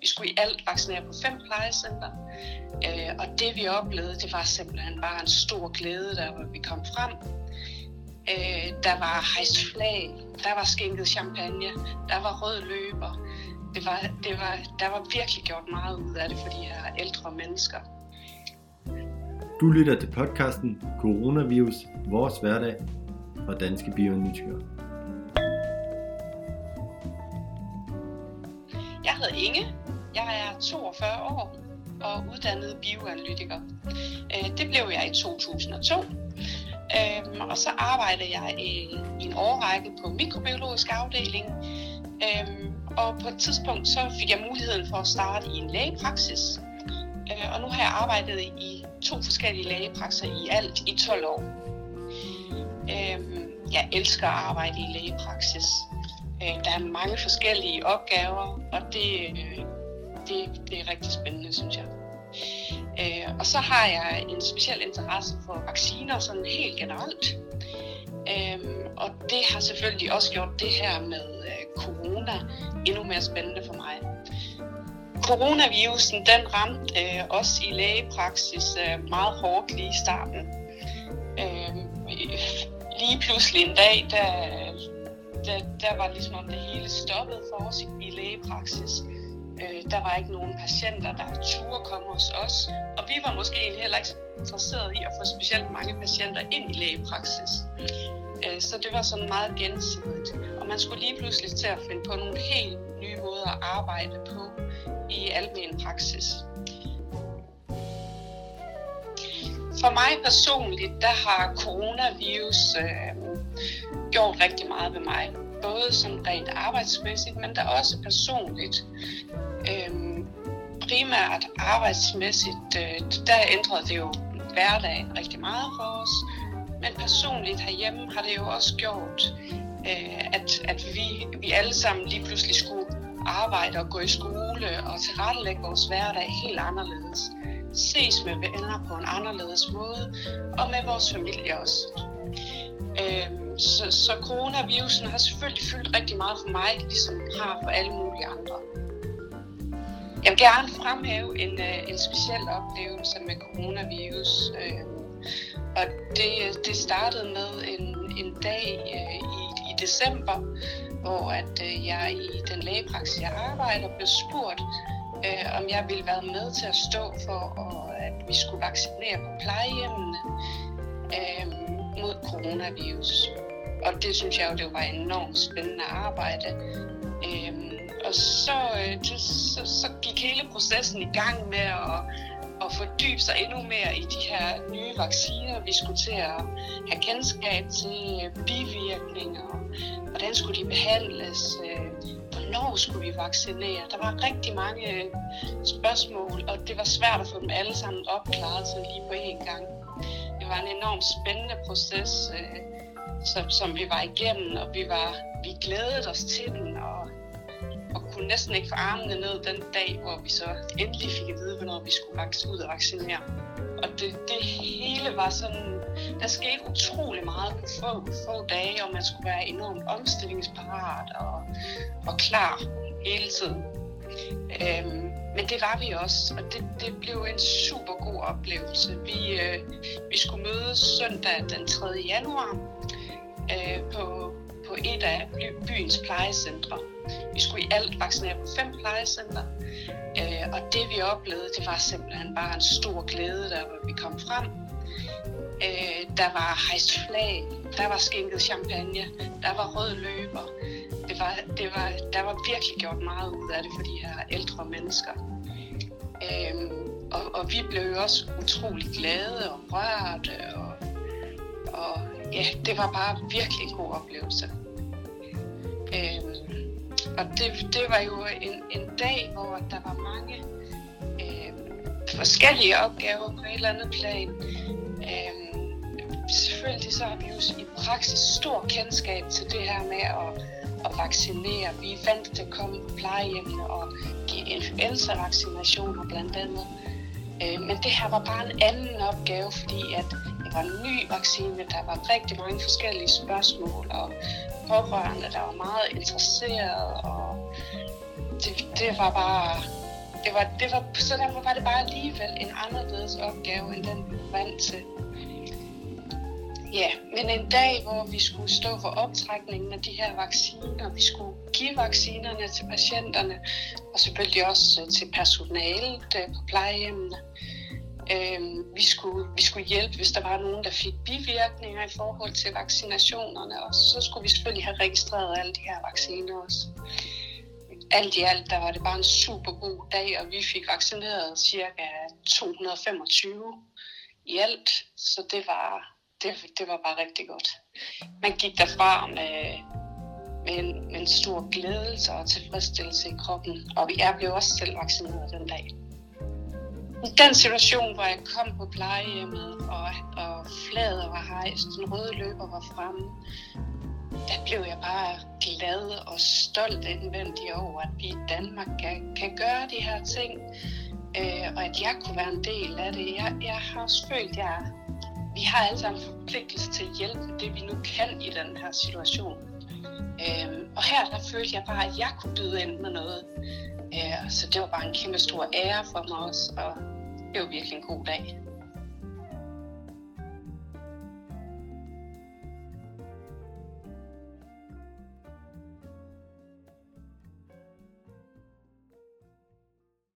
Vi skulle i alt vaccinere på fem plejecenter, øh, og det vi oplevede, det var simpelthen bare en stor glæde, der hvor vi kom frem. Øh, der var hejst flag, der var skænket champagne, der var rød løber. Det var, det var, der var virkelig gjort meget ud af det for de her ældre mennesker. Du lytter til podcasten Coronavirus, vores hverdag fra Danske Bioanalytikere. Jeg hedder Inge. Jeg er 42 år og uddannet bioanalytiker. Øh, det blev jeg i 2002. Øhm, og så arbejdede jeg i en årrække på mikrobiologisk afdeling. Øhm, og på et tidspunkt så fik jeg muligheden for at starte i en lægepraksis. Øh, og nu har jeg arbejdet i to forskellige lægepraksiser i alt i 12 år. Øhm, jeg elsker at arbejde i lægepraksis. Øh, der er mange forskellige opgaver, og det, øh, det, det er rigtig spændende, synes jeg. Øh, og så har jeg en speciel interesse for vacciner sådan helt generelt. Øhm, og det har selvfølgelig også gjort det her med øh, corona endnu mere spændende for mig. Coronavirusen den ramte øh, os i lægepraksis øh, meget hårdt lige i starten. Øh, lige pludselig en dag, der, der, der var ligesom om det hele stoppede for os i lægepraksis. Øh, der var ikke nogen patienter, der turde komme hos os, og vi var måske heller ikke interesseret i at få specielt mange patienter ind i lægepraksis. Øh, så det var sådan meget gensidigt. Og man skulle lige pludselig til at finde på nogle helt nye måder at arbejde på i almen praksis. For mig personligt, der har coronavirus øh, gjort rigtig meget ved mig. Både som rent arbejdsmæssigt, men der også personligt. Øh, primært arbejdsmæssigt, øh, der ændrede det jo hverdagen rigtig meget for os. Men personligt herhjemme har det jo også gjort, øh, at, at vi, vi alle sammen lige pludselig skulle arbejde og gå i skole og tilrettelægge vores hverdag helt anderledes. Ses med venner på en anderledes måde, og med vores familie også. Øh, så, så coronavirusen har selvfølgelig fyldt rigtig meget for mig, ligesom har for alle mulige andre. Jeg vil gerne fremhæve en, øh, en speciel oplevelse med coronavirus. Øh, og det, det startede med en, en dag øh, i, i december, hvor at jeg i den lægepraksis, jeg arbejder, blev spurgt, øh, om jeg ville være med til at stå for, og, at vi skulle vaccinere på plejehjemmene øh, mod coronavirus. Og det synes jeg jo, det var enormt spændende arbejde. Øh, og så, øh, det, så, så gik hele processen i gang med at at fordybe sig endnu mere i de her nye vacciner. Vi skulle til at have kendskab til øh, bivirkninger, hvordan skulle de behandles, øh, hvornår skulle vi vaccinere. Der var rigtig mange spørgsmål, og det var svært at få dem alle sammen opklaret så lige på én gang. Det var en enormt spændende proces, som, som vi var igennem, og vi, var, vi glædede os til den, kunne næsten ikke få armene ned den dag, hvor vi så endelig fik at vide, hvornår vi skulle ud og vaccinere. Og det, det hele var sådan, der skete utrolig meget på få, få dage, og man skulle være enormt omstillingsparat og, og klar hele tiden. Øhm, men det var vi også, og det, det blev en super god oplevelse. Vi, øh, vi skulle mødes søndag den 3. januar øh, på, på et af byens plejecentre. Vi skulle i alt vaccinere på fem plejecentre, øh, og det vi oplevede, det var simpelthen bare en stor glæde, der hvor vi kom frem. Øh, der var hejst flag, der var skænket champagne, der var rød løber. Det var, det var, der var virkelig gjort meget ud af det for de her ældre mennesker. Øh, og, og vi blev jo også utrolig glade og rørte, og, og ja, det var bare virkelig en god oplevelse. Øh, og det, det var jo en, en dag, hvor der var mange øh, forskellige opgaver på et eller andet plan. Øh, selvfølgelig så har vi jo i praksis stor kendskab til det her med at, at vaccinere. Vi er vant til at komme på plejehjemmene og give influenza-vaccinationer blandt andet. Øh, men det her var bare en anden opgave, fordi at det var en ny vaccine, der var rigtig mange forskellige spørgsmål, og pårørende, der var meget interesseret, og det, det var bare det var, det var, så derfor var det bare alligevel en anderledes opgave, end den vi var vant til. Ja, men en dag, hvor vi skulle stå for optrækningen af de her vacciner, vi skulle give vaccinerne til patienterne, og selvfølgelig også til personalet øh, på plejehjemmene. Øh, vi, skulle, vi skulle hjælpe, hvis der var nogen, der fik bivirkninger i forhold til vaccinationerne, og så skulle vi selvfølgelig have registreret alle de her vacciner også. Alt i alt, der var det bare en super god dag, og vi fik vaccineret cirka 225 i alt, så det var, det, det var bare rigtig godt. Man gik derfra med, med, en, med en stor glæde og tilfredsstillelse i kroppen, og jeg blev også selv vaccineret den dag. I den situation, hvor jeg kom på plejehjemmet, og, og fladet var hejst, den røde løber var fremme, der blev jeg bare glad og stolt indvendig over, at vi i Danmark kan, kan gøre de her ting, øh, og at jeg kunne være en del af det. Jeg, jeg har også følt, at jeg, vi har alle sammen forpligtelse til at hjælpe det, vi nu kan i den her situation. Øh, og her der følte jeg bare, at jeg kunne byde ind med noget. Øh, så det var bare en kæmpe stor ære for mig også, og det var virkelig en god dag.